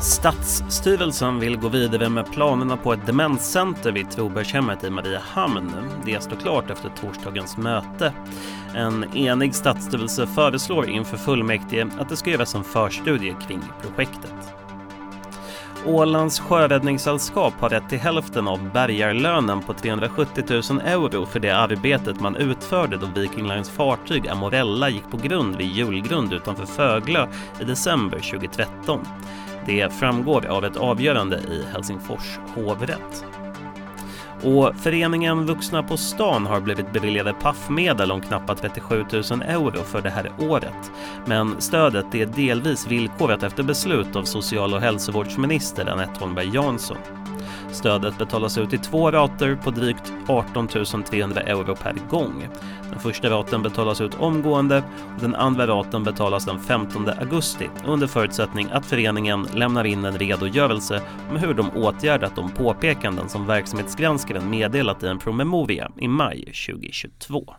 Stadsstyrelsen vill gå vidare med planerna på ett demenscenter vid Trobergshemmet i Mariehamn. Det står klart efter torsdagens möte. En enig stadsstyrelse föreslår inför fullmäktige att det ska göras en förstudie kring projektet. Ålands sjöräddningssällskap har rätt till hälften av bärgarlönen på 370 000 euro för det arbetet man utförde då Viking Lines fartyg Amorella gick på grund vid Julgrund utanför Föglö i december 2013. Det framgår av ett avgörande i Helsingfors hovrätt. Och föreningen Vuxna på stan har blivit beviljade paffmedel om knappt 37 000 euro för det här året. Men stödet är delvis villkorat efter beslut av social och hälsovårdsminister Anette Holmberg Jansson. Stödet betalas ut i två rater på drygt 18 300 euro per gång. Den första raten betalas ut omgående och den andra raten betalas den 15 augusti under förutsättning att föreningen lämnar in en redogörelse om hur de åtgärdat de påpekanden som verksamhetsgranskaren meddelat i en promemoria i maj 2022.